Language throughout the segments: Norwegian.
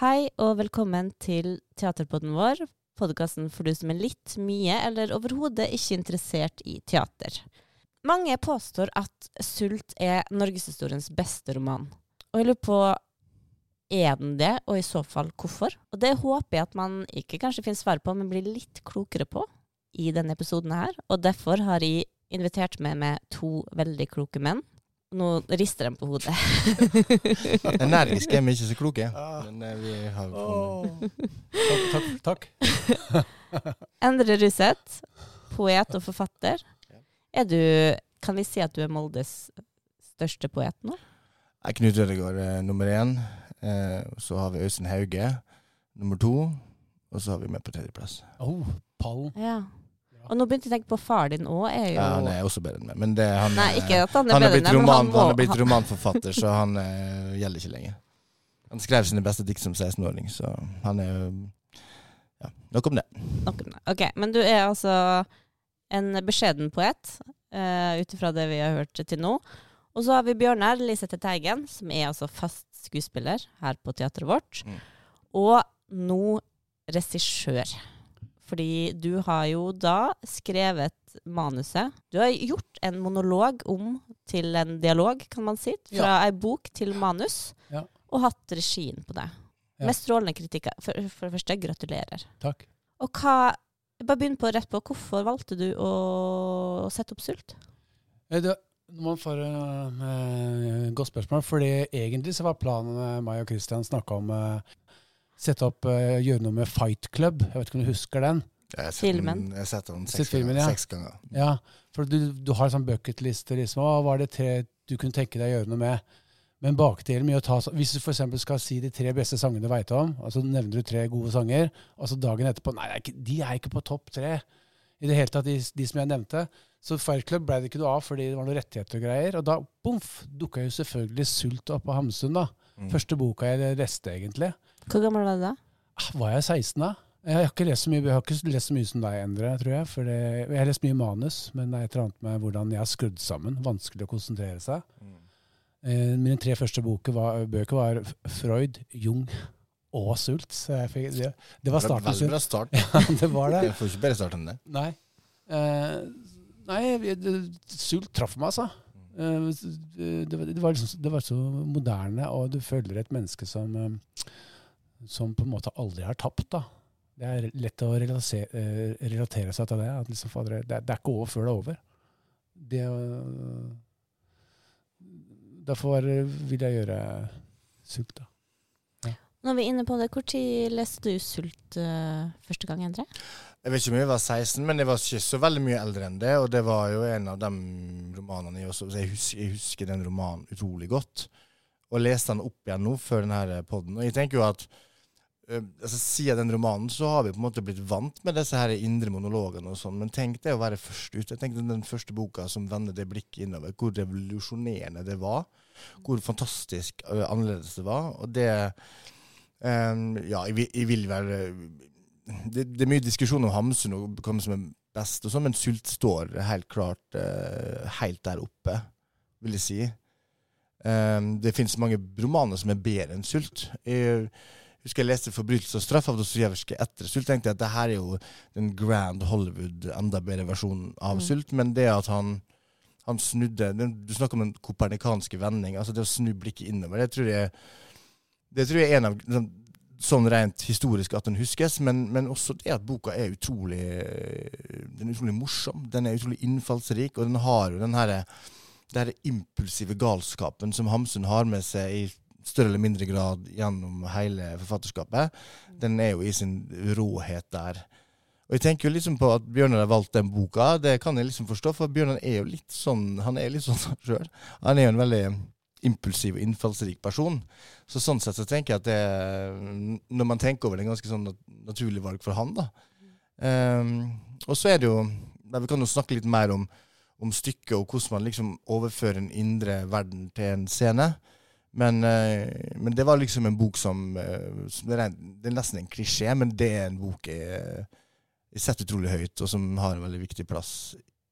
Hei og velkommen til teaterpodden vår, podkasten for du som er litt mye eller overhodet ikke interessert i teater. Mange påstår at 'Sult' er norgeshistoriens beste roman. Og jeg lurer på er den det, og i så fall hvorfor? Og det håper jeg at man ikke kanskje finner svar på, men blir litt klokere på i denne episoden her. Og derfor har jeg invitert med meg to veldig kloke menn. Nå rister de på hodet. Energiske er vi ikke så kloke. Ah. Men eh, vi har funnet Takk, takk, takk. Endre Ruseth, poet og forfatter. Er du Kan vi si at du er Moldes største poet nå? Nei, Knut Rødegård er nummer én. Eh, så har vi Øystein Hauge nummer to. Og så har vi med på tredjeplass. Oh, pallen. Ja. Og nå begynte jeg å tenke på far din òg, jo Ja, han er også bedre enn meg. Men det, han, Nei, ikke at han er han, er bedre enn meg, roman, han må han er blitt romanforfatter, så han uh, gjelder ikke lenger. Han skrev sine beste dikt som 16-åring, så han er Ja, nok om det. Nok om det. Ok, men du er altså en beskjeden poet, uh, ut ifra det vi har hørt til nå. Og så har vi Bjørnar Lisette Teigen, som er altså fast skuespiller her på teatret vårt. Mm. Og nå regissør. Fordi du har jo da skrevet manuset. Du har gjort en monolog om til en dialog, kan man si. Fra ei bok til manus. Ja. Og hatt regien på det. Ja. Med strålende kritikker. For, for det første, gratulerer. Takk. Og hva Bare begynn på rett på. Hvorfor valgte du å sette opp Sult? Eh, Det, man får et godt spørsmål. fordi egentlig så var planen med meg og Christian snakka om eh, sette opp, uh, gjøre noe med Fight Club. Jeg vet ikke om du husker den? Jeg har sett den- Jeg har sett den seks, filmen, ganger, ja. seks ganger. Ja, for du, du har en sånn bucketliste. Liksom. Hva var det tre du kunne tenke deg å gjøre noe med? Men bakdelen med å ta, Hvis du f.eks. skal si de tre beste sangene du veit om, og så nevner du tre gode sanger, og så dagen etterpå Nei, er de er ikke på topp tre i det hele tatt, de, de som jeg nevnte. Så Fight Club ble det ikke noe av fordi det var noe rettigheter og greier. Og da bomf, dukka jo selvfølgelig Sult opp på Hamsun. da. Mm. Første boka jeg leste, egentlig. Hvor gammel var du da? Ah, Var jeg 16 da? Jeg har ikke lest så mye, ikke lest så mye som deg, Endre, tror jeg. For det, jeg har lest mye manus, men det er et eller annet med hvordan jeg har skrudd sammen. Vanskelig å konsentrere seg. Mm. Eh, Mine tre første boker var, bøker var Freud, Jung og Sult. Så jeg fikk, det, det var starten Veldig bra start. Ja, det var det. Jeg får ikke bedre start enn det. Nei. Eh, nei, Sult traff meg, altså. Eh, det, var- det, var liksom, det var så moderne, og du føler et menneske som, eh, som på en måte aldri har tapt. da. Det er lett å relatere, eh, relatere seg til det. At liksom, det, det er ikke over før det er over. Det, derfor vil jeg gjøre Sult, da. Når vi er inne på det, Når leste du Sult eh, første gang, Endre? Jeg vet ikke om jeg var 16, men jeg var ikke så veldig mye eldre enn det. Og det var jo en av de romanene jeg også så jeg husker, jeg husker den romanen utrolig godt. Og leste den opp igjen nå før denne poden. Og jeg tenker jo at øh, altså, Siden den romanen så har vi på en måte blitt vant med disse her indre monologene og sånn. Men tenk det å være først ute. Jeg tenker den første boka som vender det blikket innover. Hvor revolusjonerende det var. Hvor fantastisk øh, annerledes det var. Og det eh, Ja, jeg, vil- jeg vil være det, det er mye diskusjon om Hamsun og hvem som er best, og sånn, men Sult står helt klart uh, helt der oppe, vil jeg si. Um, det finnes mange romaner som er bedre enn Sult. Jeg husker jeg leste 'Forbrytelse og straff' av Dostojevskij etter Sult. tenkte jeg at det her er jo den grand Hollywood, enda bedre versjonen av Mm. Sult. Men det at han, han snudde Du snakker om den kopernikanske vending. altså Det å snu blikket innover. Det tror jeg det tror jeg er en av liksom, sånn rent historisk at den huskes, men, men også det at boka er utrolig Den er utrolig morsom. Den er utrolig innfallsrik, og den har jo den herre her impulsive galskapen som Hamsun har med seg i større eller mindre grad gjennom hele forfatterskapet. Den er jo i sin råhet der. Og jeg tenker jo liksom på at Bjørnar har valgt den boka. Det kan jeg liksom forstå, for Bjørnar er jo litt sånn Han er litt sånn sjøl. Han er jo en veldig impulsiv og innfallsrik person. Så sånn sett så tenker jeg at det Når man tenker over det, er ganske sånn nat- naturlig valg for han, da. Um, og så er det jo Vi kan jo snakke litt mer om, om stykket og hvordan man liksom overfører en indre verden til en scene. Men, eh, men det var liksom en bok som, eh, som det, er, det er nesten en klisjé, men det er en bok jeg, jeg setter utrolig høyt, og som har en veldig viktig plass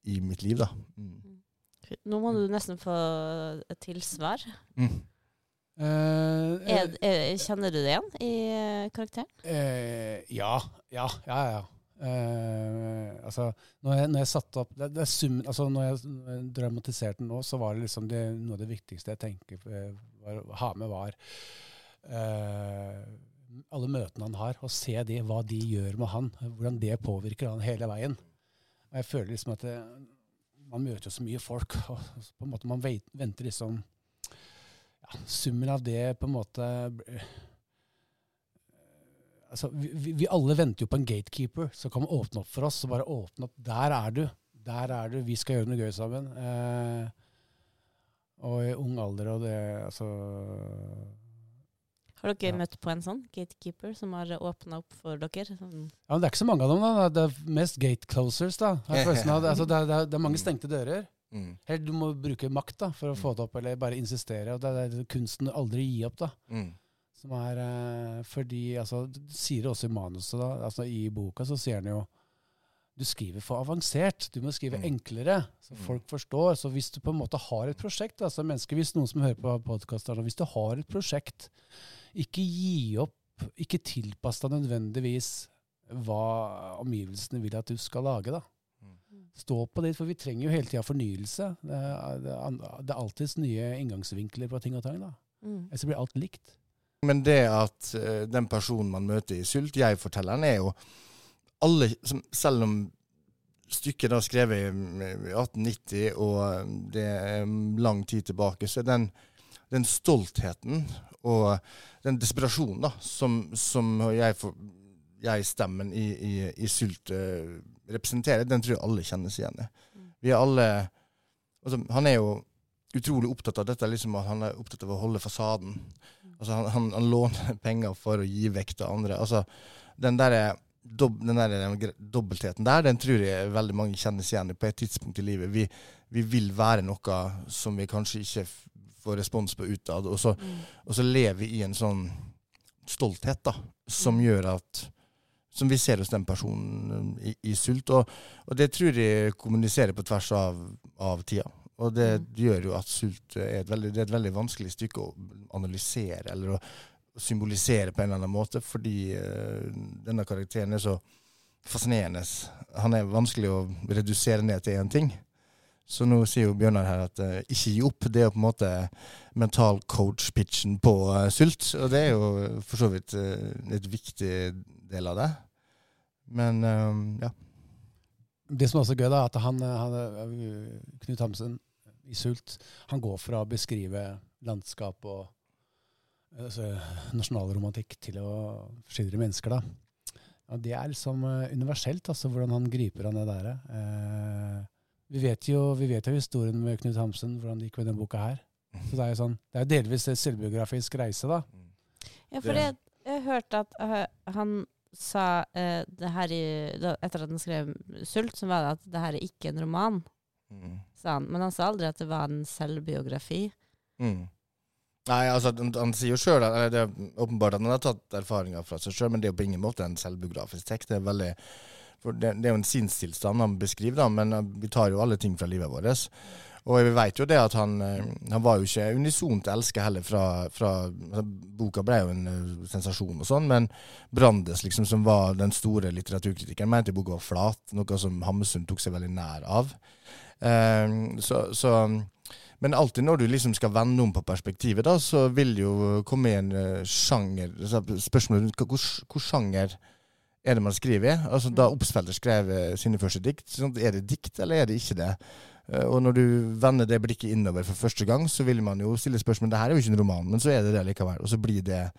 i mitt liv. da. Mm. Nå må du nesten få et tilsvar. Mm. Eh, Er, er, kjenner du det igjen i eh, karakteren? Eh, ja, ja, ja. ja. Eh, altså, når jeg, når jeg satte opp det, det er summen, altså Når jeg dramatiserte den nå, så var det liksom det, noe av det viktigste jeg tenker var, å ha med, var eh, alle møtene han har, og se det, hva de gjør med han. Hvordan det påvirker han hele veien. Og jeg føler liksom at det, man møter jo så mye folk, og på en måte man venter liksom ja, Summen av det på en måte altså, vi, vi- alle venter jo på en gatekeeper som kan åpne opp for oss. Så bare åpne opp. Der er du. Der er du. Vi skal gjøre noe gøy sammen. Eh, og i ung alder og det Altså Har dere Ja. møtt på en sånn gatekeeper som har åpna opp for dere? Sånn, Ja, men Det er ikke så mange av dem. da. Det er mest gate closers. da. av. Altså, det, er, det, er, det er mange stengte dører. Mm. Eller du må bruke makt da, for å få det opp, eller bare insistere. og Det er, er kunsten å aldri gi opp. da. Mm. Som er eh, fordi altså, Du sier det også i manuset, da. altså I boka så sier han jo du skriver for avansert. Du må skrive Mm. enklere, så Mm. folk forstår. Så hvis du på en måte har et prosjekt, altså mennesker, hvis noen som hører på podkaster, hvis du har et prosjekt, ikke gi opp. Ikke tilpass deg nødvendigvis hva omgivelsene vil at du skal lage. da. Stå på det, for vi trenger jo hele tida fornyelse. Det er, det, er, alltids nye inngangsvinkler på ting og tang. da. mm. Ellers blir alt likt. Men det at eh, den personen man møter i Sult, jeg-fortelleren, er jo alle som, Selv om stykket er skrevet i 1890, og det er lang tid tilbake, så er den, den stoltheten og den desperasjonen da, som, som jeg, for, jeg stemmen i, i, i Sylt eh, representerer, den tror jeg alle kjennes igjen i. Mm. Vi er alle altså, Han er jo utrolig opptatt av dette, liksom at han er opptatt av å holde fasaden. Altså, han, han, han låner penger for å gi vekk til andre. Altså, den der, dob, den der gre- dobbeltheten der, den tror jeg veldig mange kjennes igjen i på et tidspunkt i livet. Vi, vi vil være noe som vi kanskje ikke får respons på utad, og så, Mm. og så lever vi i en sånn stolthet da, som Mm. gjør at som vi ser hos den personen i, i Sult. Og, og det tror jeg kommuniserer på tvers av, av tida. Og det Mm. gjør jo at Sult er et veldig, det er et veldig vanskelig stykke å analysere eller å symbolisere på en eller annen måte, fordi uh, denne karakteren er så fascinerende. Han er vanskelig å redusere ned til én ting. Så nå sier jo Bjørnar her at uh, ikke gi opp. Det er jo på en måte mental coach-pitchen på uh, Sult. Og det er jo for så vidt et viktig del av det. Men um, ja. Det som også er gøy, da, er at han, han øh, Knut Hamsun i Sult han går fra å beskrive landskap og altså, nasjonalromantikk til å skildre mennesker. da. Og det er liksom øh, universelt, altså, hvordan han griper an det der. Eh, vi, vet jo, vi vet jo historien med Knut Hamsun, hvordan det gikk med denne boka her. Så det er jo sånn, det er delvis en selvbiografisk reise, da. Ja, for jeg, jeg hørte at uh, han sa øh, det her i, da, Etter at han skrev 'Sult', så var det at det her er ikke en roman, Mm. sa han. Men han sa aldri at det var en selvbiografi. Mm. Nei, altså, han, han sier jo sjøl at det er åpenbart at han har tatt erfaringer fra seg sjøl, men det er på ingen måte en selvbiografisk tekst. Det er veldig for det, det er jo en sinnstilstand han beskriver, da, men uh, vi tar jo alle ting fra livet vårt. Og vi vet jo det at han, uh, han var jo ikke unisont elska heller fra, fra altså, Boka ble jo en uh, sensasjon og sånn, men Brandes, liksom, som var den store litteraturkritikeren, mente boka var flat, noe som Hamsun tok seg veldig nær av. Eh, så, så men alltid når du liksom skal vende om på perspektivet, da, så vil det jo komme en uh, sjanger altså, Spørsmålet rundt hvor sjanger er det man skriver i? Altså, da Obsfelder skrev eh, sine første dikt, sånn, er det dikt, eller er det ikke det? Eh, og når du vender det blikket innover for første gang, så vil man jo stille spørsmål Det her er jo ikke en roman, men så er det det likevel. Og så blir det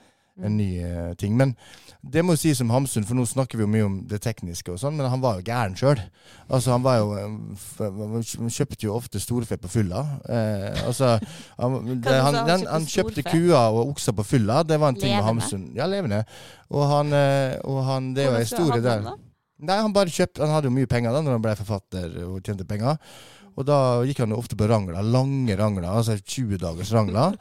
en ny eh, ting. Men det må jo sies om Hamsun, for nå snakker vi jo mye om det tekniske og sånn, men han var jo gæren sjøl. Altså, han var jo eh, Han kjøpte jo ofte storfe på fylla. Eh, altså, han, det, han, den, han kjøpte kuer og okser på fylla. Det var en ting med Hamsun. Ja, levende. Og han, og han Det er jo ei historie der. Nei, han bare kjøpte Han hadde jo mye penger da når han ble forfatter og tjente penger. Og da gikk han jo ofte på rangler, lange rangler, altså 20 dagers rangler.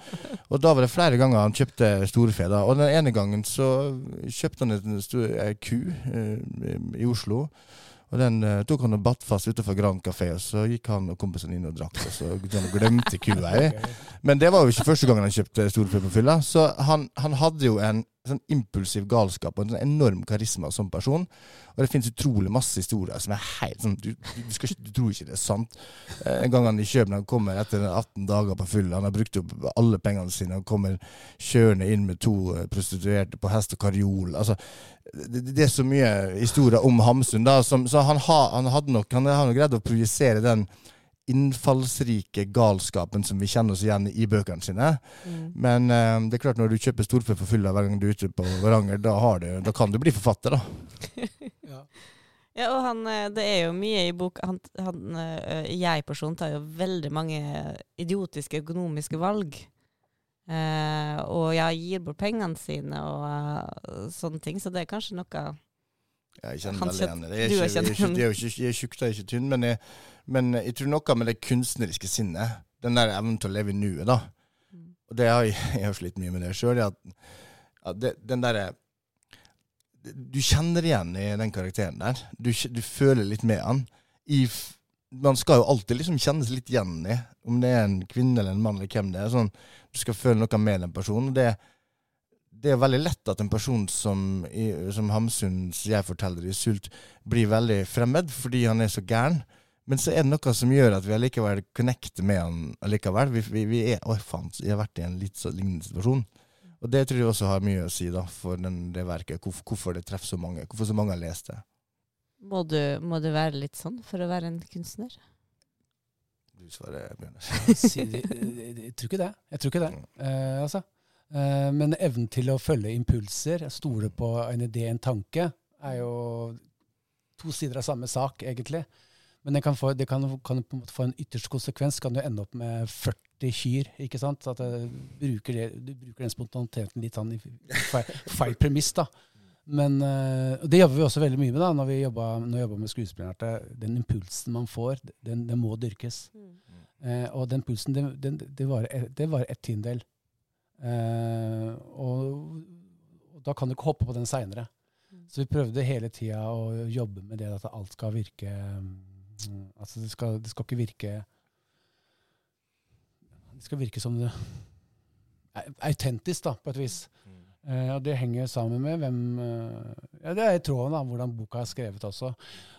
Og da var det flere ganger han kjøpte storfe. da. Og den ene gangen så kjøpte han en stor ku eh, i Oslo. Og den eh, tok han og batt fast utenfor Grand Café, og så gikk han og kompisen inn og drakk, og så han glemte kua i. Men det var jo ikke første gangen han kjøpte storfe på fylla. Så han, han hadde jo en sånn impulsiv galskap og en sånn enorm karisma som person. Og det finnes utrolig masse historier som er helt sånn Du, du, skal, du tror ikke det er sant. Eh, En gang han i København kommer etter 18 dager på full, han har brukt opp alle pengene sine, han kommer kjørende inn med to eh, prostituerte på hest og karjol. Altså, det, det er så mye historier om Hamsun, da, som, så han, ha, han hadde nok Han har greid å projisere den innfallsrike galskapen som vi kjenner oss igjen i bøkene sine. Mm. Men eh, det er klart når du kjøper storfe for fulla hver gang du er ute på Varanger, da, har du, da kan du bli forfatter, da. Ja. Ja, og han, eh, det er jo mye i bok Han, han eh, jeg-personen tar jo veldig mange idiotiske økonomiske valg. Eh, og ja, gir bort pengene sine og uh, sånne ting. Så det er kanskje noe Jeg kjenner Han veldig igjen i det. Jeg er ikke- jeg er jeg er ikke- jeg er tjukk, jeg er ikke tynn, men jeg, men jeg tror noe med det kunstneriske sinnet, den der evnen til å leve i nuet, da. Og det har jeg, jeg har slitt mye med det sjøl. At, at det, den derre Du kjenner igjen i den karakteren der. Du, du føler litt med han. I, man skal jo alltid liksom kjennes litt igjen i, om det er en kvinne eller en mann eller hvem det er. Sånn, du skal føle noe med den personen. Det, det er veldig lett at en person som, som Hamsuns jeg forteller i Sult, blir veldig fremmed fordi han er så gæren. Men så er det noe som gjør at vi allikevel connecter med han allikevel. Vi, vi, vi er Oi, faen, jeg har vært i en litt så lignende situasjon. Og det tror jeg også har mye å si da, for den, det verket. Hvorfor, hvorfor det treffer så mange. Hvorfor så mange har lest det. Må du, må du være litt sånn for å være en kunstner? Du svarer, Bjørnar. Jeg, tror ikke det. Jeg tror ikke det. uh, altså. Uh, men evnen til å følge impulser, stole på en idé, en tanke, er jo to sider av samme sak, egentlig. Men det kan, få, det kan, kan få en ytterste konsekvens. Kan du ende opp med 40 kyr. ikke sant? At du bruker, det, du bruker den spontaniteten litt sånn i feil, feil premiss. da. Men eh, det jobber vi også veldig mye med da, når vi jobber, når vi jobber med skuespillere. Den impulsen man får, den, den må dyrkes. Eh, og den pulsen, det, den, det varer det varer ett tiendedel. Eh, og, og da kan du ikke hoppe på den seinere. Mm. Så vi prøvde hele tida å jobbe med det at alt skal virke mm, Altså det skal, det skal ikke virke Det skal virke som det autentisk, da, på et vis. Eh, og det henger sammen med hvem uh, ja, Det er i tråden da, hvordan boka er skrevet også.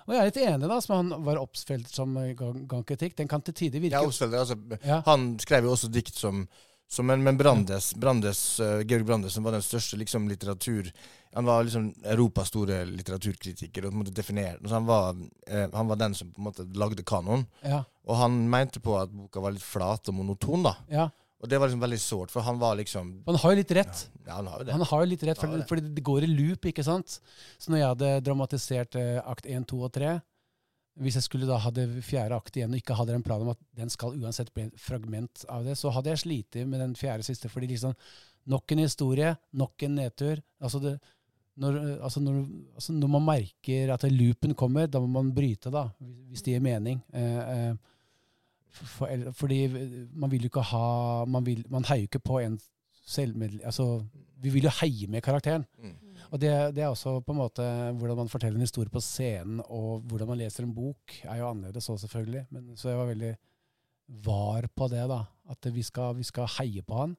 Og jeg er litt enig, da, som han var oppspilt som gangkritikk, ga ga kritikk. Den kan til tider virke Ja, altså, Ja. Han skrev jo også dikt som, som men, men Brandes, Brandes uh, Georg Brandes, som var den største liksom, litteratur Han var liksom Europas store litteraturkritiker. og på en måte så han, var, uh, han var den som på en måte lagde kanon. Ja, Og han mente på at boka var litt flat og monoton. da. ja. Og det var liksom veldig sårt, for han var liksom Han har jo litt rett. Ja, han har jo det. Han har jo litt rett, for, det. fordi det går i loop, ikke sant? Så når jeg hadde dramatisert uh, akt 1, 2 og 3 Hvis jeg skulle da hadde fjerde akt igjen og ikke hadde en plan om at den skal uansett bli et fragment av det, så hadde jeg slitt med den fjerde siste. fordi liksom Nok en historie, nok en nedtur. Altså det, når, altså når, altså når man merker at loopen kommer, da må man bryte, da, hvis det gir mening. Eh, eh, for, eller- fordi man vil jo ikke ha Man, vil, man heier jo ikke på en selvmedlem... Altså, vi vil jo heie med karakteren. Mm. Og det, det er også på en måte hvordan man forteller en historie på scenen, og hvordan man leser en bok, er jo annerledes òg, selvfølgelig. Men, så jeg var veldig var på det, da. At vi skal, vi skal heie på han.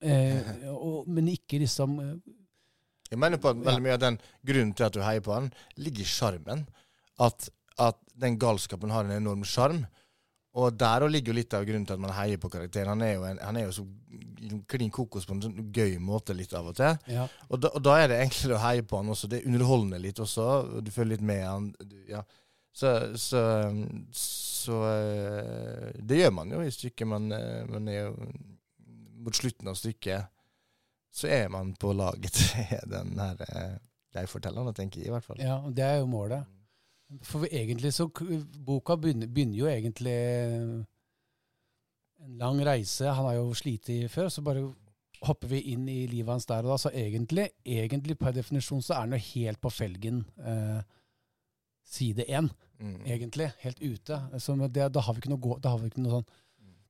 Eh, og, men ikke liksom eh, Jeg mener på at veldig mye av den grunnen til at du heier på han, ligger i sjarmen. At, at den galskapen har en enorm sjarm. Og der ligger jo litt av grunnen til at man heier på karakteren. Han er jo, en, han er jo så klin kokos på en sånn gøy måte litt av og til. ja. Og da, og da er det enklere å heie på han også. Det er underholdende litt også. Du følger litt med han. Ja. Så, så, så eh, Det gjør man jo i stykket. Man, eh, man er jo Mot slutten av stykket så er man på laget til den her eh, jeg-fortelleren, tenker jeg i hvert fall. ja, det er jo målet. For vi egentlig så Boka begynner, begynner jo egentlig en lang reise. Han har jo slitt før, så bare hopper vi inn i livet hans der og da. Så egentlig, egentlig per definisjon så er han jo helt på felgen eh, side én, Mm. egentlig. Helt ute. Så det, da har vi ikke noe, gå, da har vi ikke noe sånn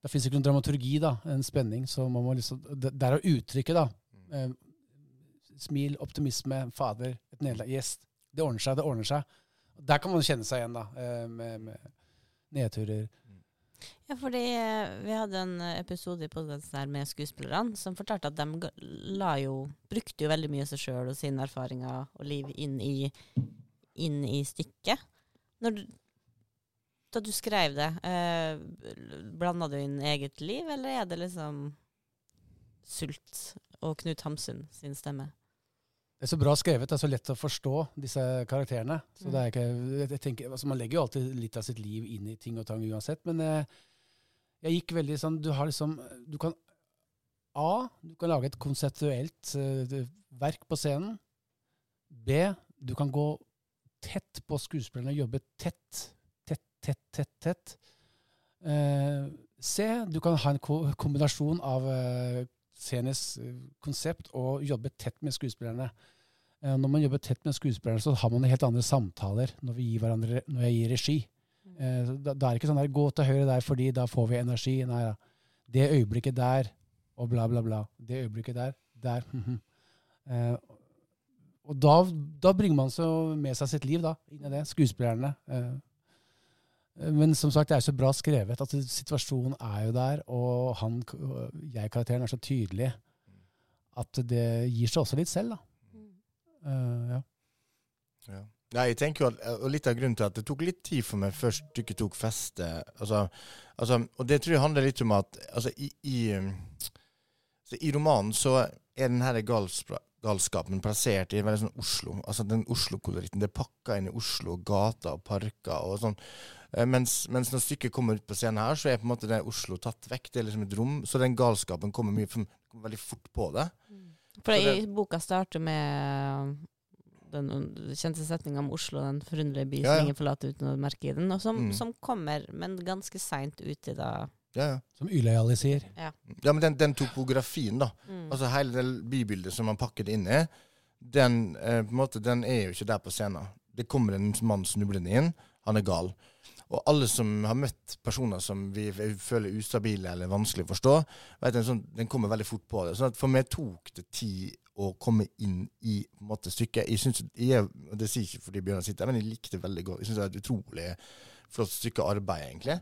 Da fins ikke noen dramaturgi, da. En spenning. Så man må liksom Der er uttrykket, da. Mm. Eh, smil, optimisme, fader, et nederlag. Yes. Det ordner seg, det ordner seg. Der kan man kjenne seg igjen, da, eh, med, med nedturer. Ja, fordi eh, vi hadde en episode i podkasten med skuespillerne som fortalte at de la jo, brukte jo veldig mye seg sjøl og sine erfaringer og liv inn i, inn i stykket. Du, da du skrev det, eh, blanda du inn eget liv, eller er det liksom Sult og Knut Hamsun sin stemme? Det er så bra skrevet, det er så lett å forstå disse karakterene. Så Mm. det er ikke, jeg tenker, altså Man legger jo alltid litt av sitt liv inn i ting og tang uansett, men jeg, jeg gikk veldig sånn Du har liksom Du kan A. Du kan lage et konseptuelt uh, verk på scenen. B. Du kan gå tett på skuespillerne og jobbe tett, tett, tett, tett. tett. Uh, C. Du kan ha en ko kombinasjon av eh, scenisk eh, konsept og jobbe tett med skuespillerne. Eh, Når man jobber tett med skuespillerne, så har man helt andre samtaler når, vi gir hverandre, når jeg gir regi. Eh, Da, da er det ikke sånn der 'gå til høyre der fordi da får vi energi'. Nei da. Det øyeblikket der, og bla, bla, bla. Det øyeblikket der, der. mhm. Eh, og da, da bringer man så med seg sitt liv da, inn i det. Skuespillerne. Eh, men som sagt, det er så bra skrevet at situasjonen er jo der, og han, jeg-karakteren er så tydelig at det gir seg også litt selv, da. Uh, ja. Ja. Nei, jeg tenker jo at, og Litt av grunnen til at det tok litt tid for meg før stykket tok feste altså, altså, Og det tror jeg handler litt om at altså, i, i, um, så I romanen så er den her galskapen plassert i veldig sånn Oslo. Altså den Oslo-koloritten. Det er pakka inn i Oslo, gater og parker og sånn. Eh, Mens, mens når stykket kommer ut på scenen her, så er på en måte det Oslo tatt vekk. Det er liksom et rom. Så den galskapen kommer, mye, kommer veldig fort på det. For det, i boka starter med den kjente setninga om Oslo, den forunderlige by Ja, ja. som ingen forlater uten å merke i den, og som, Mm. som kommer, men ganske seint ut i det. Ja, ja. Som Yløyali sier. ja men den, den topografien, da. Mm. Altså hele det bybildet som man pakker det inn i, den, eh, på en måte, den er jo ikke der på scenen. Det kommer en mann snublende inn, han er gal. Og alle som har møtt personer som vi føler ustabile eller vanskelig å forstå, vet den, sånn, den kommer veldig fort på det. Så at for meg tok det tid å komme inn i måte, stykket. Jeg synes, jeg, Det sier ikke fordi Bjørnar sitter her, men jeg likte det veldig godt. Jeg synes det er et utrolig flott stykke arbeid, egentlig.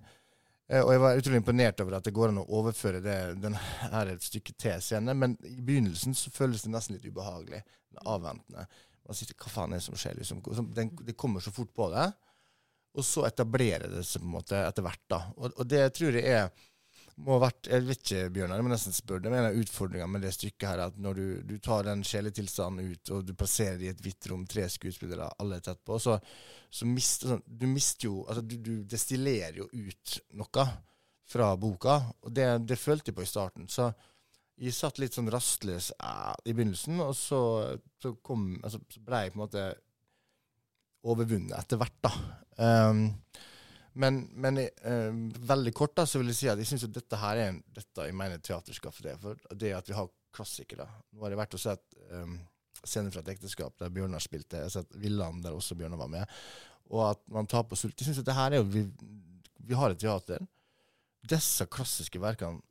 Eh, Og jeg var utrolig imponert over at det går an å overføre det, den her et stykke til scene, men i begynnelsen så føles det nesten litt ubehagelig. Avventende. Man sitter, Hva faen er det som skjer? Liksom? Det kommer så fort på det. Og så etablerer det seg på en måte etter hvert. da. Og, og det tror jeg er må ha vært, Jeg vet ikke, Bjørnar, må nesten spørre det, men En av utfordringene med det stykket her er at når du, du tar den sjeletilstanden ut, og du plasserer det i et hvitt rom, tre skuespillere, alle er tett på, så, så mister sånn, du mister jo altså du, du destillerer jo ut noe fra boka, og det, det følte jeg på i starten. Så jeg satt litt sånn rastløs eh, i begynnelsen, og så, så, kom, altså, så ble jeg på en måte overvunnet etter hvert, da. Um, men, men eh, veldig kort da, så vil jeg si at jeg syns dette her er en, dette jeg mener teater skal for det. For det at vi har klassikere. Nå har jeg vært og sett um, scener fra et ekteskap der Bjørnar spilte. Jeg har sett Villand der også Bjørnar var med. Og at man tar på sult. Jeg synes at det her er jo vi, vi har et teater. Disse klassiske verkene,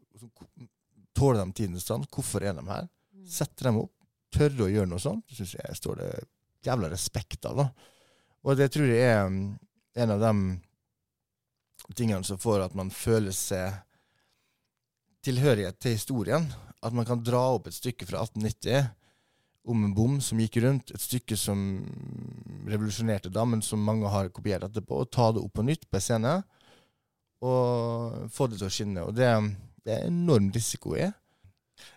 tåler de tidens stand? Hvorfor er de her? Setter dem opp. Tørre å gjøre noe sånt. Det syns jeg står det jævla respekt av. da. Og det tror jeg er um, en av de tingene som får at man føler seg tilhørighet til historien. At man kan dra opp et stykke fra 1890 om en bom som gikk rundt, et stykke som revolusjonerte da, men som mange har kopiert etterpå, og ta det opp på nytt på en scene, og få det til å skinne. Og det, det er enorm risiko i.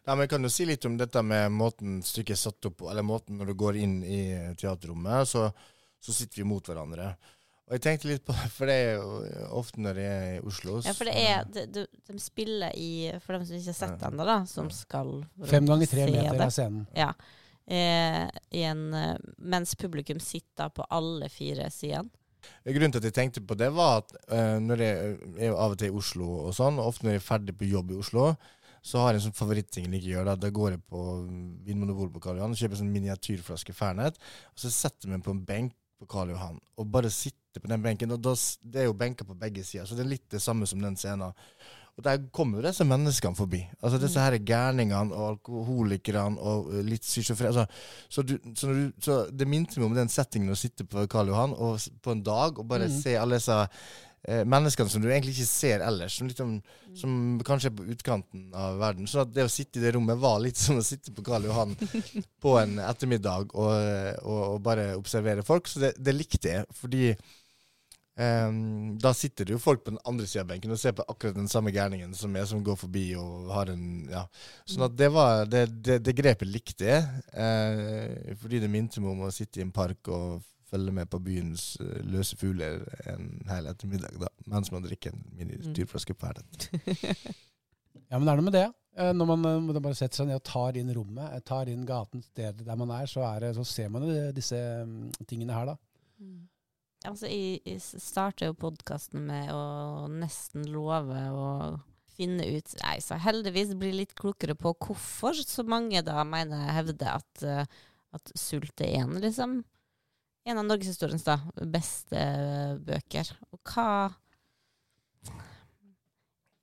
Ja, men jeg kan jo si litt om dette med måten stykket er satt opp på, eller måten når du går inn i teaterrommet, så, så sitter vi mot hverandre. Og jeg tenkte litt på det, for det er jo ofte når jeg er i Oslo Ja, for det er de, de, de spiller i For dem som ikke har sett den det ennå, da, som skal Fem ganger tre meter det. av scenen. Ja. Eh, i en, eh, mens publikum sitter på alle fire sidene. Grunnen til at jeg tenkte på det, var at eh, når jeg jeg er av og til i Oslo og sånn, og ofte når jeg er ferdig på jobb i Oslo, så har jeg en sånn favoritting jeg liker å gjøre. Da, da går jeg på Vinmonopolet på Karl Johan og kjøper en sånn miniatyrflaske Fernet, og så setter jeg meg på en benk på Karl Johan og bare sitter på den benken. og Det er jo benker på begge sider, så det er litt det samme som den scenen. Og der kommer jo disse menneskene forbi. Altså disse her gærningene og alkoholikerne og eh, litt schizofrene. Altså, så, du, så, du- så det minte meg om den settingen å sitte på Karl Johan og, på en dag og bare mm. se alle disse eh, menneskene som du egentlig ikke ser ellers, som, liksom, som kanskje er på utkanten av verden. Så det å sitte i det rommet var litt som å sitte på Karl Johan på en ettermiddag og, og, og bare observere folk. Så det, det likte jeg, fordi Um, da sitter det jo folk på den andre sida av benken og ser på akkurat den samme gærningen som jeg, som går forbi og har en Ja. Sånn at det var Det, det, det grepet likte jeg, uh, fordi det minte meg om å sitte i en park og følge med på byens eh, løse fugler en hel ettermiddag, da, mens man drikker en minityrflaske på Ferdet. Ja, men det er noe med det? Eh, Når man eh, må bare setter seg ned og tar inn rommet, eh, tar inn gaten, stedet der man er, så, er det, så ser man jo disse mm, tingene her, da. Mm. Altså, jeg, jeg starter jo podkasten med å nesten love å finne ut Nei, så heldigvis bli litt klokere på hvorfor så mange da mener hevder at, eh, at sult er en, liksom. En av norgeshistoriens beste bøker. Og hva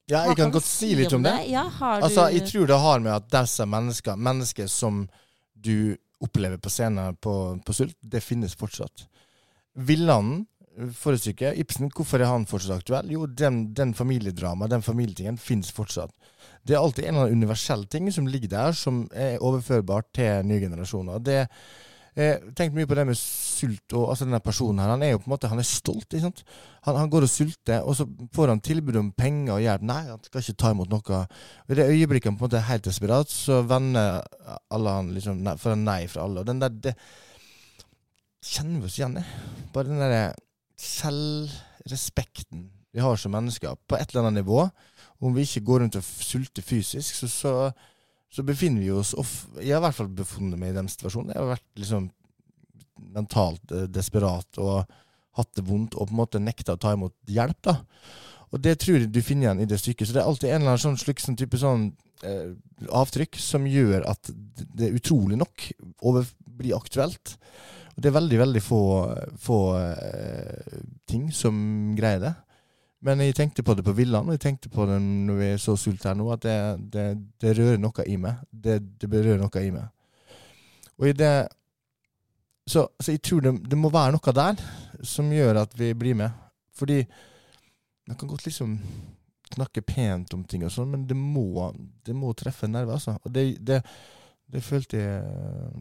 Ja, jeg kan godt si litt om det. Ja, har Altså, jeg tror det har med at disse mennesker, mennesker som du opplever på scenen på, på Sult, det finnes fortsatt. Villanden, forrige stykke, Ibsen, hvorfor er han fortsatt aktuell? Jo, den, den familiedrama, den familietingen, finnes fortsatt. Det er alltid en eller annen universell ting som ligger der, som er overførbart til nye generasjoner. Det jeg tenkt mye på det med sult og altså denne personen her. Han er jo på en måte, han er stolt. ikke sant? Han, han går og sulter, og så får han tilbud om penger og hjelp. Nei, han skal ikke ta imot noe. I det øyeblikket han på en måte er helt desperat, så vender alle han liksom nei, får han nei fra alle. Og den der det kjenner vi oss igjen i. Bare den derre selvrespekten vi har som mennesker, på et eller annet nivå. Om vi ikke går rundt og sulter fysisk, så, så, så befinner vi oss off Jeg har i hvert fall befunnet meg i den situasjonen. Jeg har vært liksom mentalt eh, desperat og hatt det vondt og på en måte nekta å ta imot hjelp. da. Og det tror jeg du finner igjen i det stykket. Så det er alltid en eller annen sånn slik sånn type sånn eh, avtrykk som gjør at det utrolig nok over, blir aktuelt. Og det er veldig, veldig få, få eh, ting som greier det. Men jeg tenkte på det på Villand, og jeg tenkte på det når vi er så her nå, at det, det, det rører noe i meg. Det, det berører noe i meg. Og i det Så, så jeg tror det, det må være noe der som gjør at vi blir med. Fordi man kan godt liksom snakke pent om ting og sånn, men det må, det må treffe en nerve, altså. Og det følte jeg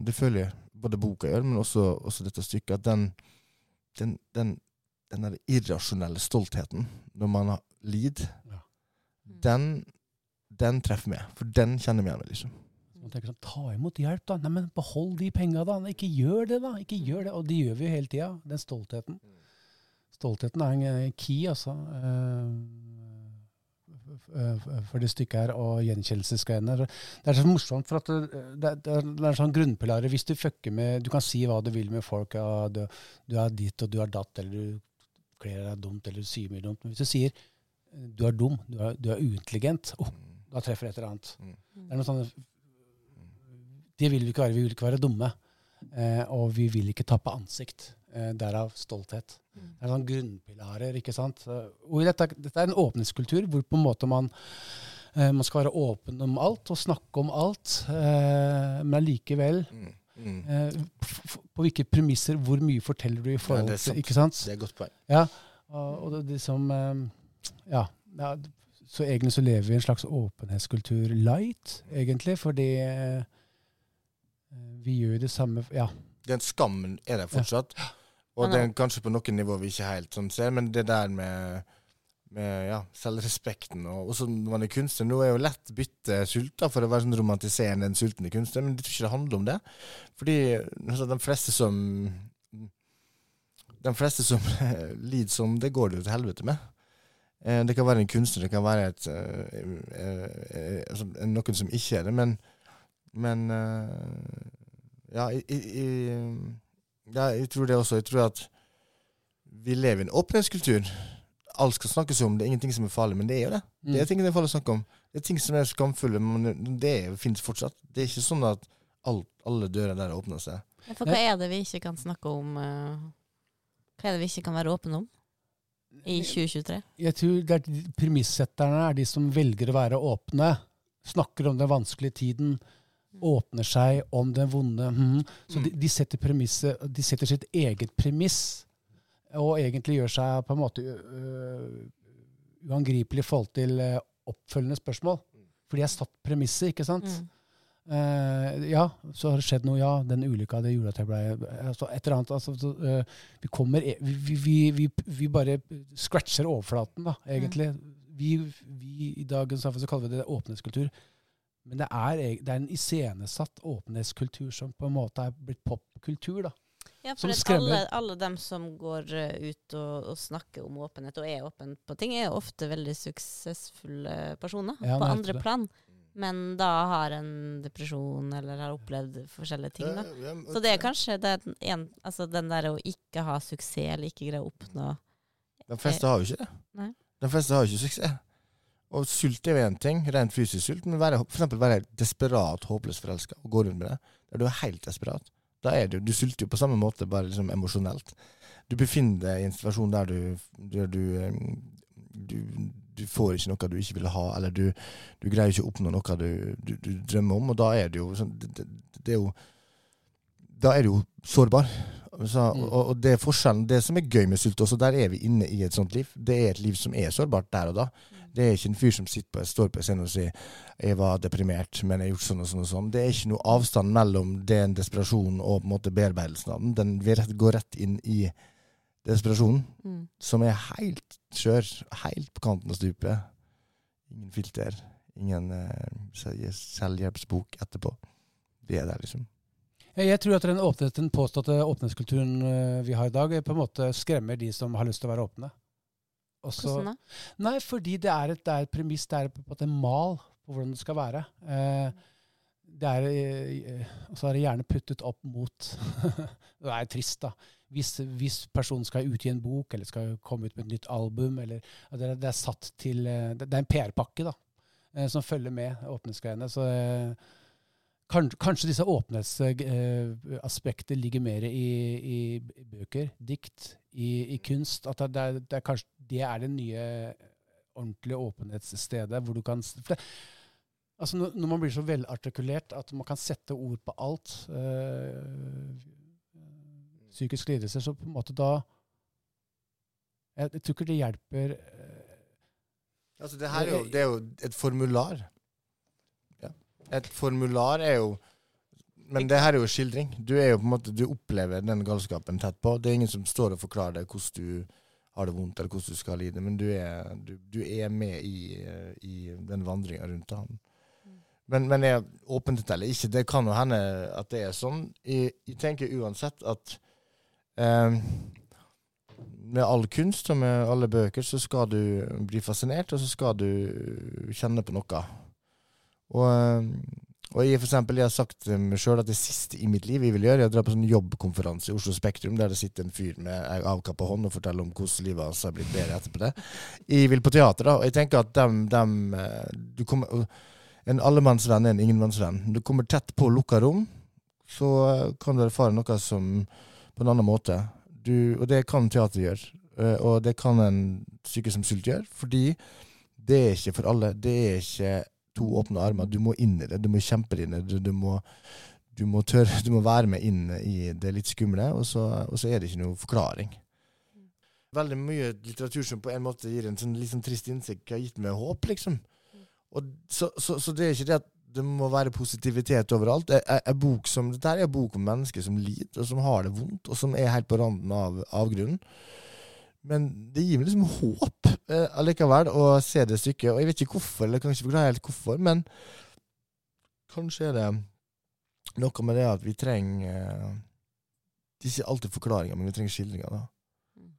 Det føler jeg både boka gjør, men også, også dette stykket, at den den, den, den der irrasjonelle stoltheten når man har lid, Ja. den, den treffer meg. For den kjenner jeg meg igjen liksom. Man tenker sånn, Ta imot hjelp, da. Nei, men Behold de penga, da. Ikke gjør det, da. Ikke gjør det. Og det gjør vi jo hele tida. Den stoltheten. Stoltheten er en eh, key, altså. eh, f- For det stykket her, og gjenkjennelsesgreiene. Det er så morsomt, for at det, det, det er- det er sånn grunnpilarer. Hvis du fucker med Du kan si hva du vil med folk. Ja, du, du er ditt, og du er datt, eller du kler deg dumt, eller du sier mye dumt. Men hvis du sier du er dum, du er, du er uintelligent, oh, da treffer et eller annet. Det er noe sånn Det vil vi ikke være. Vi vil ikke være dumme. Eh, og vi vil ikke tappe ansikt. Eh, derav stolthet. Det er sånn grunnpilarer, ikke sant. Og dette, dette er en åpningskultur hvor på en måte man eh, man skal være åpen om alt og snakke om alt, eh, men allikevel Mm. Mm. eh, På hvilke premisser, hvor mye forteller du i forhold til ja, Ikke sant? Det er et godt poeng. Ja, og, og det, det som eh, ja, ja, så egentlig så lever vi i en slags åpenhetskultur light, egentlig, fordi eh, vi gjør det samme Ja. Den skammen er der fortsatt. Og den kanskje på noen nivå vi ikke helt sånn ser, men det der med, med ja, selvrespekten og også når man er kunstner Nå er jo lett bytte sulta for å være sånn romantiserende en sultende kunstner, men jeg tror ikke det handler om det. Fordi altså, de fleste som De fleste som lider sånn, det går det jo til helvete med. Eh, Det kan være en kunstner, det kan være et, eh, eh, altså, noen som ikke er det, men, men ja, jeg, jeg, ja, jeg tror det også. Jeg tror at vi lever i en åpenhetskultur. Alt skal snakkes om. Det er ingenting som er farlig, men det er jo det. Det er ting som er farlig å snakke om. Det er ting som er skamfulle, men det finnes fortsatt. Det er ikke sånn at alt, alle dører der åpner seg. For hva er det vi ikke kan snakke om? eh, Hva er det vi ikke kan være åpne om? i 2023? Jeg tror det er Premissetterne er de som velger å være åpne. Snakker om den vanskelige tiden. Åpner seg om den vonde. Mm. Så de, de, setter de setter sitt eget premiss, og egentlig gjør seg på en måte øh, uangripelig i forhold til øh, oppfølgende spørsmål. Fordi jeg satt premisset, ikke sant? Mm. Uh, ja, så har det skjedd noe. Ja, den ulykka det gjorde at jeg ble altså, Et eller annet. Altså, så, uh, vi kommer e- vi, vi, vi, vi, bare scratcher overflaten, da, egentlig. Vi, vi I dagens samfunn så kaller vi det åpenhetskultur. Men det er, det er en iscenesatt åpenhetskultur som på en måte er blitt popkultur. da. Ja, for alle, alle dem som går eh, ut og, og snakker om åpenhet og er åpen på ting, er ofte veldig suksessfulle personer Ja, på andre det. plan. Men da har en depresjon eller har opplevd forskjellige ting. da. Ja, ja, Så det er kanskje den, en, altså den der å ikke ha suksess eller ikke greie å oppnå De fleste har jo ikke det. Nei. De fleste har jo ikke suksess. Og sult er jo én ting, rent fysisk sult, men være, for eksempel være desperat håpløst forelska og gå rundt med det, der du er helt desperat. Da er du, du sulter jo på samme måte, bare liksom emosjonelt. Du befinner deg i en situasjon der du, der du, eh, du, du får ikke noe du ikke vil ha, eller du, greier ikke å oppnå noe du drømmer om, og da er det jo sånn det, det, det er jo Da er du jo sårbar. Så, Mm. og, og det er forskjellen. Det som er gøy med sult også, der er vi inne i et sånt liv. Det er et liv som er sårbart der og da. Det er ikke en fyr som sitter på, står på scenen og sier 'jeg var deprimert, men jeg har gjort sånn og sånn'. og sånn. Det er ikke noe avstand mellom den desperasjonen og på en måte bearbeidelsen av den. Den går rett inn i desperasjonen, mm. som er helt skjør. Helt på kanten av stupet. Ingen filter. Ingen uh, selvhjelpsbok etterpå. Vi er der, liksom. Jeg, jeg tror at den, åpnet, den påståtte åpenhetskulturen øh, vi har i dag, eh, på en måte skremmer de som har lyst til å være åpne. Også, Hvordan da? Nei, fordi det er et, det er et premiss, det er på en måte en mal på hvordan det skal være. Eh, det er, eh, og så er det gjerne puttet opp mot Det er trist, da. Hvis, hvis personen skal utgi en bok, eller skal komme ut med et nytt album, eller det, er- det er satt til eh, Det, er en PR-pakke, da, eh, som følger med åpningsgreiene. Så eh, kanskje disse åpenhetsaspektene ligger mer i, i bøker, dikt, i, i kunst. At det, er, det er kanskje det er det nye ordentlige åpenhetsstedet hvor du kan det, Altså når, man blir så velartikulert at man kan sette ord på alt øh, Psykiske lidelser, så på en måte da Jeg, jeg tror ikke det hjelper øh, Altså, det er jo, det er jo et formular. Et formular er jo Men det her er jo skildring. Du er jo på en måte, du opplever den galskapen tett på. Det er ingen som står og forklarer deg hvordan du har det vondt, eller hvordan du skal lide, men du er, du, du er med i, eh, i den vandringa rundt han. Men, men jeg, åpent eller ikke, det kan jo hende at det er sånn. Jeg, jeg tenker uansett at eh, med all kunst og med alle bøker så skal du bli fascinert, og så skal du kjenne på noe. Og, eh, og jeg, for eksempel, jeg har sagt til meg sjøl at det siste i mitt liv jeg vil gjøre, er å dra på sånn jobbkonferanse i Oslo Spektrum, der det sitter en fyr med avkappa hånd og forteller om hvordan livet hans har blitt bedre etterpå det. Jeg vil på teater, da, og jeg tenker at dem, dem eh, du kommer, En allemannsvenn er en ingenmannsvenn. Du kommer tett på lukka rom, så eh, kan du erfare noe som på en annen måte. Du, og det kan teater gjøre. Og det kan en syke som sult gjøre, fordi det er ikke for alle. Det er ikke to åpne armer. Du må inn i det. Du må kjempe i det. Du må, du må tørre, du må være med inn i det litt skumle, og så, og så er det ikke noe forklaring. Veldig mye litteratur som på en måte gir en sånn litt sånn trist innsikt, har gitt meg håp, liksom. Og så, så, så det er ikke det at det må være positivitet overalt. En bok som, dette er en bok om mennesker som lider, og som har det vondt, og som er helt på randen av avgrunnen. Men det gir meg liksom håp eh, allikevel å se det stykket. Og jeg vet ikke hvorfor, eller kan ikke forklare helt hvorfor, men kanskje er det noe med det at vi trenger eh, ikke alltid forklaringer, men vi trenger skildringer. da. Mm.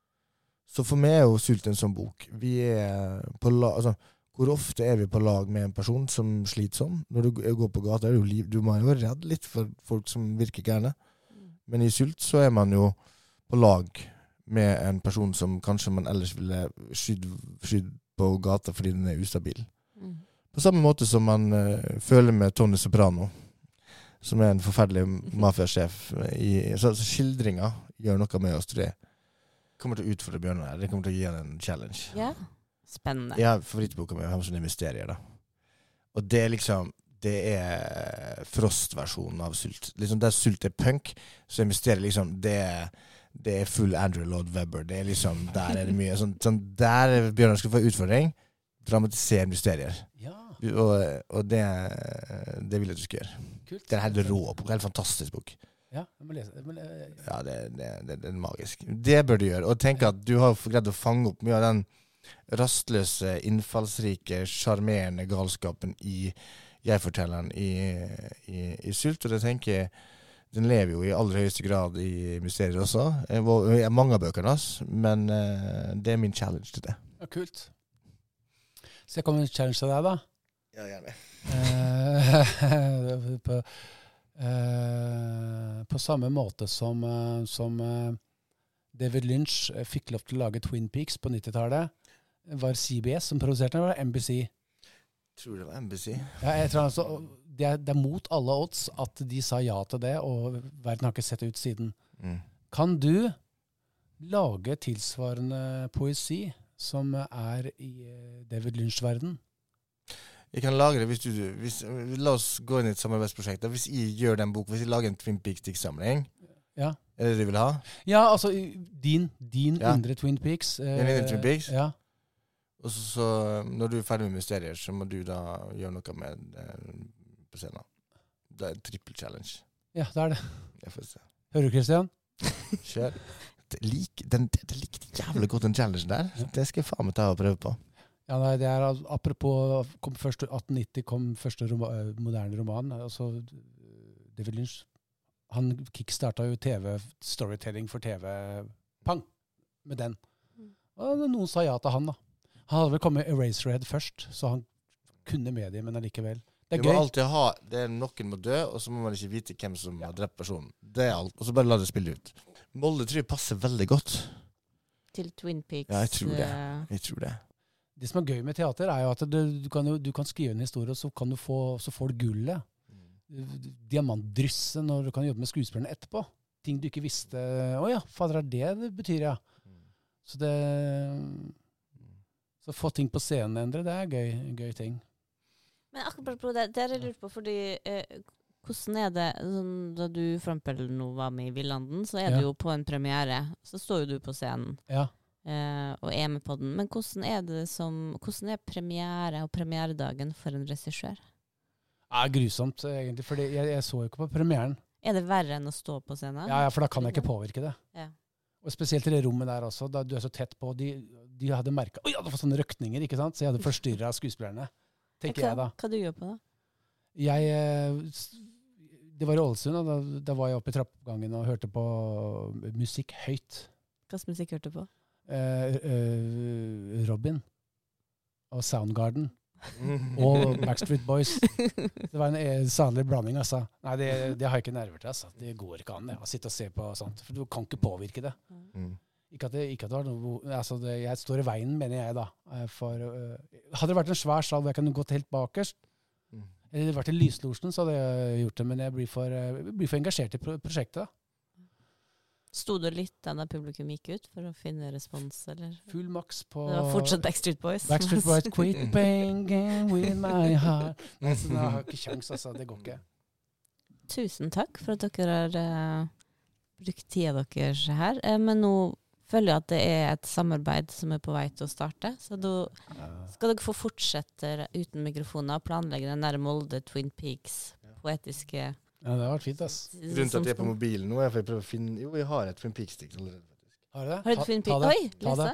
Så for meg er jo Sult en sånn bok. Vi er på la, altså, hvor ofte er vi på lag med en person som sliter sånn? Når du går på gata, er du, liv, du må jo være redd litt for folk som virker gærne. Men i Sult så er man jo på lag med en person som kanskje man ellers ville skydd, på gata fordi den er ustabil. Mm. På samme måte som man uh, føler med Tony Soprano, som er en forferdelig mafiasjef. i- Så, så skildringa gjør noe med oss, tre. kommer til å utfordre Bjørnar her. Det kommer til å gi han en challenge. Ja. Spennende. Jeg har favorittboka mi om sånne mysterier. da. Og det er liksom Det er Frost-versjonen av Sult. Liksom Der Sult er punk, så er mysteriet liksom Det er, det er full Andrew Lloyd Webber. Det er liksom Der er det mye sånn, sånn Der er Bjørnar skal få utfordring. Dramatisere mysterier. Ja, Og, og det, det vil jeg at du skal gjøre. kult. Det er en helt rå bok. Helt fantastisk bok. Ja, jeg må lese. Jeg må le- Ja, det, det, det, det er magisk. Det bør du gjøre. Og tenk at du har greid å fange opp mye av den rastløse, innfallsrike, sjarmerende galskapen i jeg-fortelleren i, i, i Sult. Og det tenker jeg den lever jo i aller høyeste grad i mysterier også. Det er mange av bøkene hans, men eh, det er min challenge til det. Ja, kult. Så jeg kommer med en challenge til deg, da. Ja, gjerne. Eh, på, eh, på samme måte som, eh, som eh, David Lynch eh, fikk lov til å lage Twin Peaks på 90-tallet. Var CBS som produserte den, eller var det NBC? Tror det var NBC. Ja, jeg tror altså, det, er, det er mot alle odds at de sa ja til det, og verden har ikke sett ut siden. Mm. Kan du lage tilsvarende poesi som er i eh, David Lynch-verden? Jeg kan lage det hvis du hvis, La oss gå inn i et samarbeidsprosjekt. Hvis jeg gjør den boken, hvis jeg lager en Twin Peaks-diktsamling, Ja. er det du vil ha? Ja, altså din, din Ja. indre Twin Peaks. eh, Din indre Twin Peaks? Ja. Og så, så når du er ferdig med mysterier, så må du da gjøre noe med det på scenen. Det er en trippel challenge. ja, det er det. Jeg får se. Hører du, Christian? Kjør. Det lik, den, det, det likte jævlig godt den challengen der. Ja. Det skal jeg faen meg ta og prøve på. Ja, nei, det er Apropos kom først, 1890 kom første roma, eh, moderne roman. Altså, David Lynch han kickstarta jo TV, storytelling for TV. Pang! Med den. Mm. Og noen sa ja til han, da. Han hadde vel kommet Eraserhead først, så han kunne mediet, men allikevel. Det Du er må gøy. alltid ha det er Noen må dø, og så må man ikke vite hvem som har drept personen. Det er alt. Og så bare la det spille ut. Molde tror jeg passer veldig godt. Til Twin Peaks. Ja, jeg tror det. eh, Jeg tror det. Det som er gøy med teater, er jo at du, du, kan, jo, du kan skrive en historie, og så, kan du få, så får du gullet. Diamantdrysset når du kan jobbe med skuespillerne etterpå. Ting du ikke visste. Å ja, fader, er det det betyr, ja. Så det Så få ting på scenen endre, det er gøy, gøy ting. Men akkurat på det, det har jeg lurt på, fordi eh, hvordan er det sånn, Da du for nå var med i Villanden, så er Ja. du jo på en premiere. Så står jo du på scenen Ja. eh, og er med på den. Men hvordan er det som Hvordan er premiere og premieredagen for en regissør? Det er grusomt, egentlig, for jeg, jeg så jo ikke på premieren. Er det verre enn å stå på scenen? Ja, ja, For da kan jeg ikke påvirke det. Ja. Og Spesielt i det rommet der også, da du er så tett på. De, de hadde merka Oi, jeg hadde fått sånne røkninger, ikke sant? så jeg hadde forstyrra skuespillerne. Tenker hva, jeg da. Hva du gjør på da? Jeg eh, Det var i Ålesund, og da, da var jeg oppe i trappegangen og hørte på musikk høyt. Hva slags musikk hørte du på? Eh, eh, Robin og Soundgarden og Backstreet Boys. Det var en eh, salig blanding, altså. Nei, det, det har jeg ikke nerver til. altså. Det går ikke an det, å sitte og se på sånt. For du kan ikke påvirke det. Mm. Ikke at det, ikke at det var noe altså det, Jeg står i veien, mener jeg, da. eh, For, uh, hadde det vært en svær sal hvor jeg kunne gått helt bakerst, Mm. eller vært i lyslosjen, så hadde jeg gjort det. Men jeg blir for, eh, jeg blir for engasjert i pro prosjektet. da. Sto du litt da publikum gikk ut, for å finne respons, eller? Full maks på Det var fortsatt Backstreet Boys. Backstreet Boys, quit banging with my heart. Nei, så jeg har ikke kjangs, altså. Det går ikke. Tusen takk for at dere har uh, brukt tida deres her. Uh, men nå føler at det er et samarbeid som er på vei til å starte. Så da skal dere få fortsette uten mikrofoner og planlegge den der Molde Twin Peaks poetiske Ja, det har vært fint, ass. Grunnen til at jeg er på mobilen nå, er for jeg prøver å finne Jo, jeg har et Twin Peaks-dikt allerede. Har du det? Har du Ta- Twin Peaks? Oi, lese!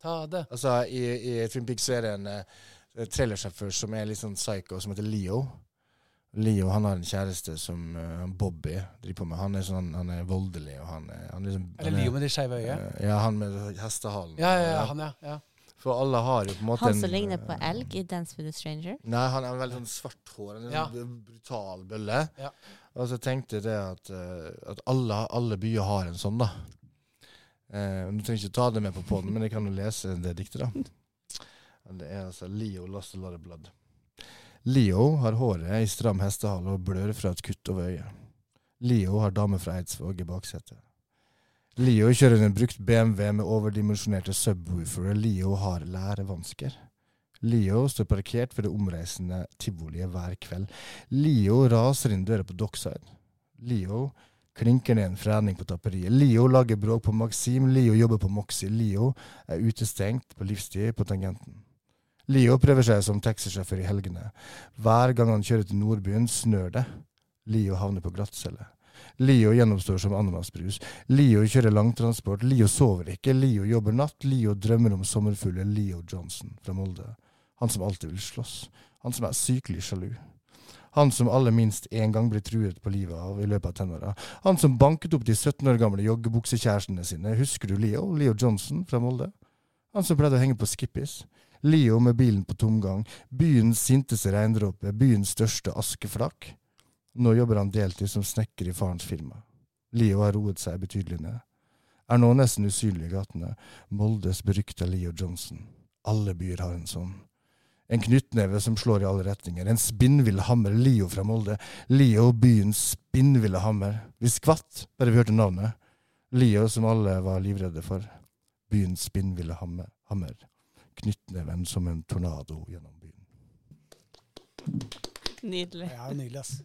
Ta det. Altså, i, i Twin Peaks så er det en uh, trailersjåfør som er litt sånn psycho, som heter Leo. Leo han har en kjæreste som uh, Bobby driver på med. Han er, sånn, han er voldelig. og han er, han er, liksom, Er det Leo med det skeive øyet? Uh, ja, han med hestehalen. Ja, ja, ja, han, ja. ja. For alle har jo på en måte Han en, som ligner på eh, elg i Dance with a Stranger. Nei, han er veldig sånn svart hår. En Ja. sånn brutal bølle. Ja. Og så tenkte jeg det at, uh, at alle, alle byer har en sånn, da. Eh, du trenger ikke ta det med på poden, men jeg kan jo lese det diktet, da. Det er altså Leo lost a lot of blood. Leo har håret i stram hestehale og blør fra et kutt over øyet. Leo har dame fra Eidsvåg i baksetet. Leo kjører en brukt BMW med overdimensjonerte subwoofere. Leo har lærevansker. Leo står parkert ved det omreisende tivoliet hver kveld. Leo raser inn døra på Dockside. Leo klinker ned en frening på tapperiet. Leo lager bråk på Maxim. Leo jobber på Moxie. Leo er utestengt på livstid på Tangenten. Leo prøver seg som taxisjåfør i helgene. Hver gang han kjører til Nordbyen, snør det. Leo havner på glattcelle. Leo gjennomstår som ananasbrus. Leo kjører langtransport. Leo sover ikke. Leo jobber natt. Leo drømmer om sommerfugler. Leo Johnson fra Molde. Han som alltid vil slåss. Han som er sykelig sjalu. Han som aller minst én gang blir truet på livet av i løpet av tenåra. Han som banket opp de 17 år gamle joggebuksekjærestene sine. Husker du Leo? Leo Johnson fra Molde? Han som pleide å henge på Skippis. Leo med bilen på tomgang. Byens sinteste regndråpe. Byens største askeflak. Nå jobber han deltid som snekker i farens firma. Leo har roet seg betydelig ned. Er nå nesten usynlig i gatene. Moldes berykta Leo Johnson. Alle byer har en sånn. En knyttneve som slår i alle retninger. En spinnvill hammer. Leo fra Molde. Leo, byens spinnville hammer. Vi skvatt bare vi hørte navnet. Leo som alle var livredde for. Byens spinnville hammer. Knyttneven som en tornado gjennom byen. Nydelig. Ja, nydelig, ass.